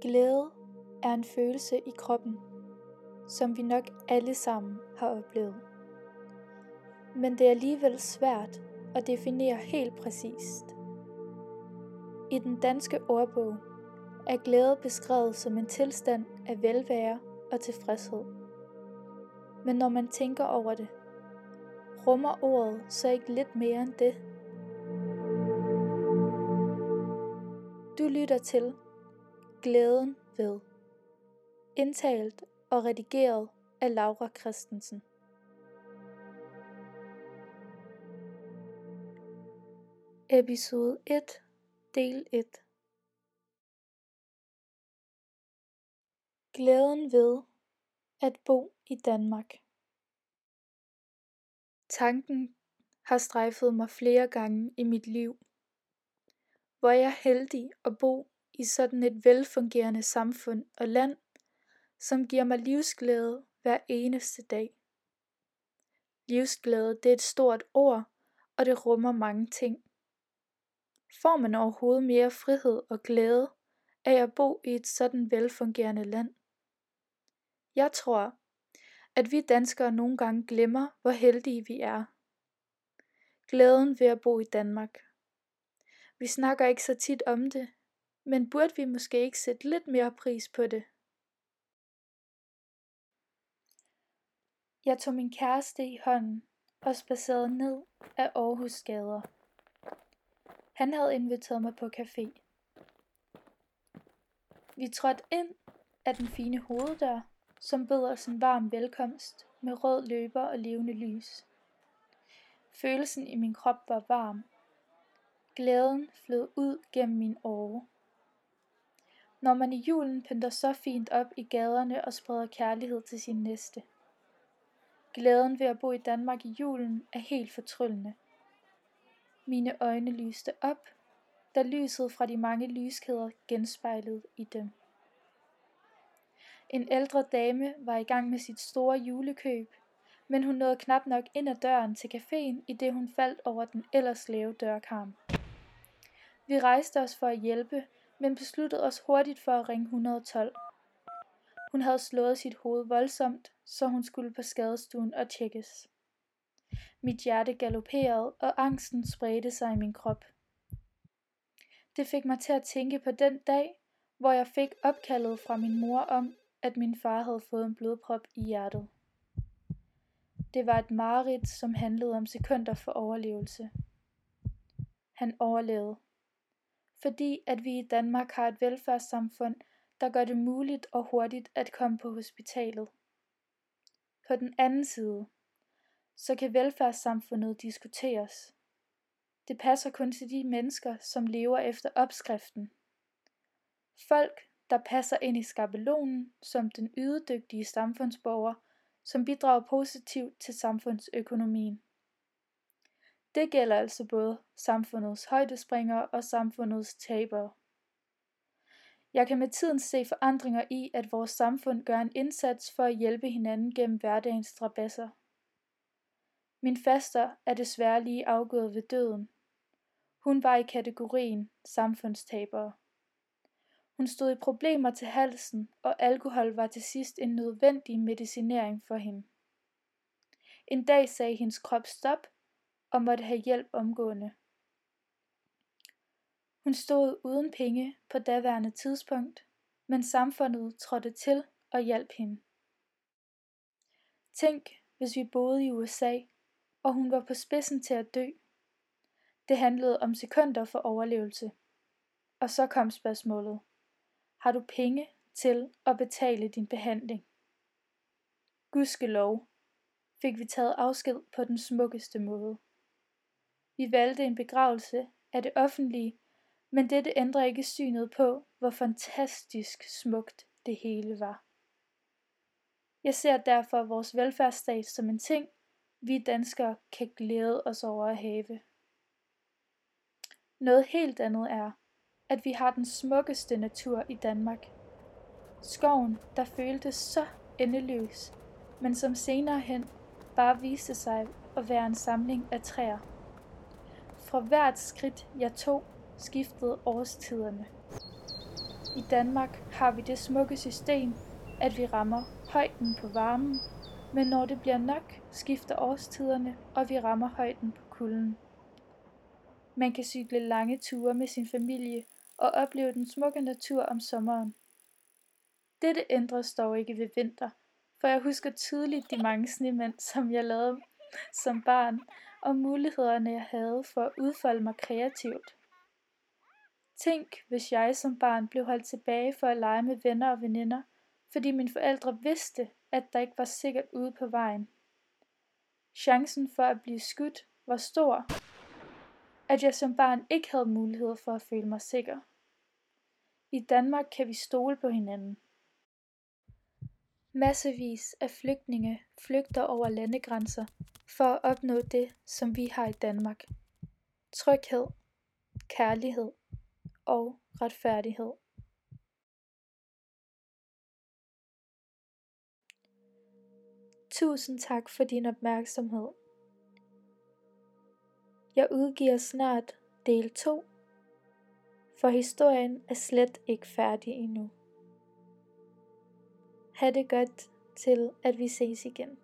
Glæde er en følelse i kroppen, som vi nok alle sammen har oplevet. Men det er alligevel svært at definere helt præcist. I den danske ordbog er glæde beskrevet som en tilstand af velvære og tilfredshed. Men når man tænker over det, rummer ordet så ikke lidt mere end det? Du lytter til Glæden ved. Indtalt og redigeret af Laura Christensen. Episode 1, del 1 Glæden ved at bo i Danmark. Tanken har strejfet mig flere gange i mit liv. Hvor jeg er heldig at bo i sådan et velfungerende samfund og land, som giver mig livsglæde hver eneste dag. Livsglæde det er et stort ord, og det rummer mange ting. Får man overhovedet mere frihed og glæde af at bo i et sådan velfungerende land? Jeg tror, at vi danskere nogle gange glemmer, hvor heldige vi er. Glæden ved at bo i Danmark. Vi snakker ikke så tit om det, men burde vi måske ikke sætte lidt mere pris på det? Jeg tog min kæreste i hånden og spacerede ned af Aarhus gader. Han havde inviteret mig på café. Vi trådte ind af den fine hoveddør, som bød os en varm velkomst med rød løber og levende lys. Følelsen i min krop var varm. Glæden flød ud gennem min åre. Når man i julen pynter så fint op i gaderne og spreder kærlighed til sin næste. Glæden ved at bo i Danmark i julen er helt fortryllende. Mine øjne lyste op, da lyset fra de mange lyskæder genspejlede i dem. En ældre dame var i gang med sit store julekøb, men hun nåede knap nok ind ad døren til caféen, i det hun faldt over den ellers lave dørkarm. Vi rejste os for at hjælpe, men besluttede os hurtigt for at ringe 112. Hun havde slået sit hoved voldsomt, så hun skulle på skadestuen og tjekkes. Mit hjerte galopperede, og angsten spredte sig i min krop. Det fik mig til at tænke på den dag, hvor jeg fik opkaldet fra min mor om, at min far havde fået en blodprop i hjertet. Det var et mareridt, som handlede om sekunder for overlevelse. Han overlevede. Fordi at vi i Danmark har et velfærdssamfund, der gør det muligt og hurtigt at komme på hospitalet. På den anden side, så kan velfærdssamfundet diskuteres. Det passer kun til de mennesker, som lever efter opskriften. Folk, der passer ind i skabelonen som den ydedygtige samfundsborger, som bidrager positivt til samfundsøkonomien. Det gælder altså både samfundets højdespringere og samfundets tabere. Jeg kan med tiden se forandringer i, at vores samfund gør en indsats for at hjælpe hinanden gennem hverdagens strabasser. Min faster er desværre lige afgået ved døden. Hun var i kategorien samfundstabere. Hun stod i problemer til halsen, og alkohol var til sidst en nødvendig medicinering for hende. En dag sagde hendes krop stop og måtte have hjælp omgående. Hun stod uden penge på daværende tidspunkt, men samfundet trådte til og hjalp hende. Tænk, hvis vi boede i USA, og hun var på spidsen til at dø. Det handlede om sekunder for overlevelse. Og så kom spørgsmålet. Har du penge til at betale din behandling? lov fik vi taget afsked på den smukkeste måde. Vi valgte en begravelse af det offentlige, men dette ændrer ikke synet på, hvor fantastisk smukt det hele var. Jeg ser derfor vores velfærdsstat som en ting, vi danskere kan glæde os over at have. Noget helt andet er, at vi har den smukkeste natur i Danmark. Skoven, der føltes så endeløs, men som senere hen bare viste sig at være en samling af træer. Fra hvert skridt jeg tog, skiftede årstiderne. I Danmark har vi det smukke system, at vi rammer højden på varmen, men når det bliver nok, skifter årstiderne, og vi rammer højden på kulden. Man kan cykle lange ture med sin familie og opleve den smukke natur om sommeren. Dette ændres dog ikke ved vinter, for jeg husker tydeligt de mange snemænd, som jeg lavede som barn, og mulighederne jeg havde for at udfolde mig kreativt. Tænk, hvis jeg som barn blev holdt tilbage for at lege med venner og veninder, fordi mine forældre vidste, at der ikke var sikkert ude på vejen. Chancen for at blive skudt var stor, at jeg som barn ikke havde mulighed for at føle mig sikker. I Danmark kan vi stole på hinanden. Massevis af flygtninge flygter over landegrænser for at opnå det, som vi har i Danmark. Tryghed, kærlighed og retfærdighed. Tusind tak for din opmærksomhed. Jeg udgiver snart del 2, for historien er slet ikke færdig endnu. Ha' det godt til, at vi ses igen.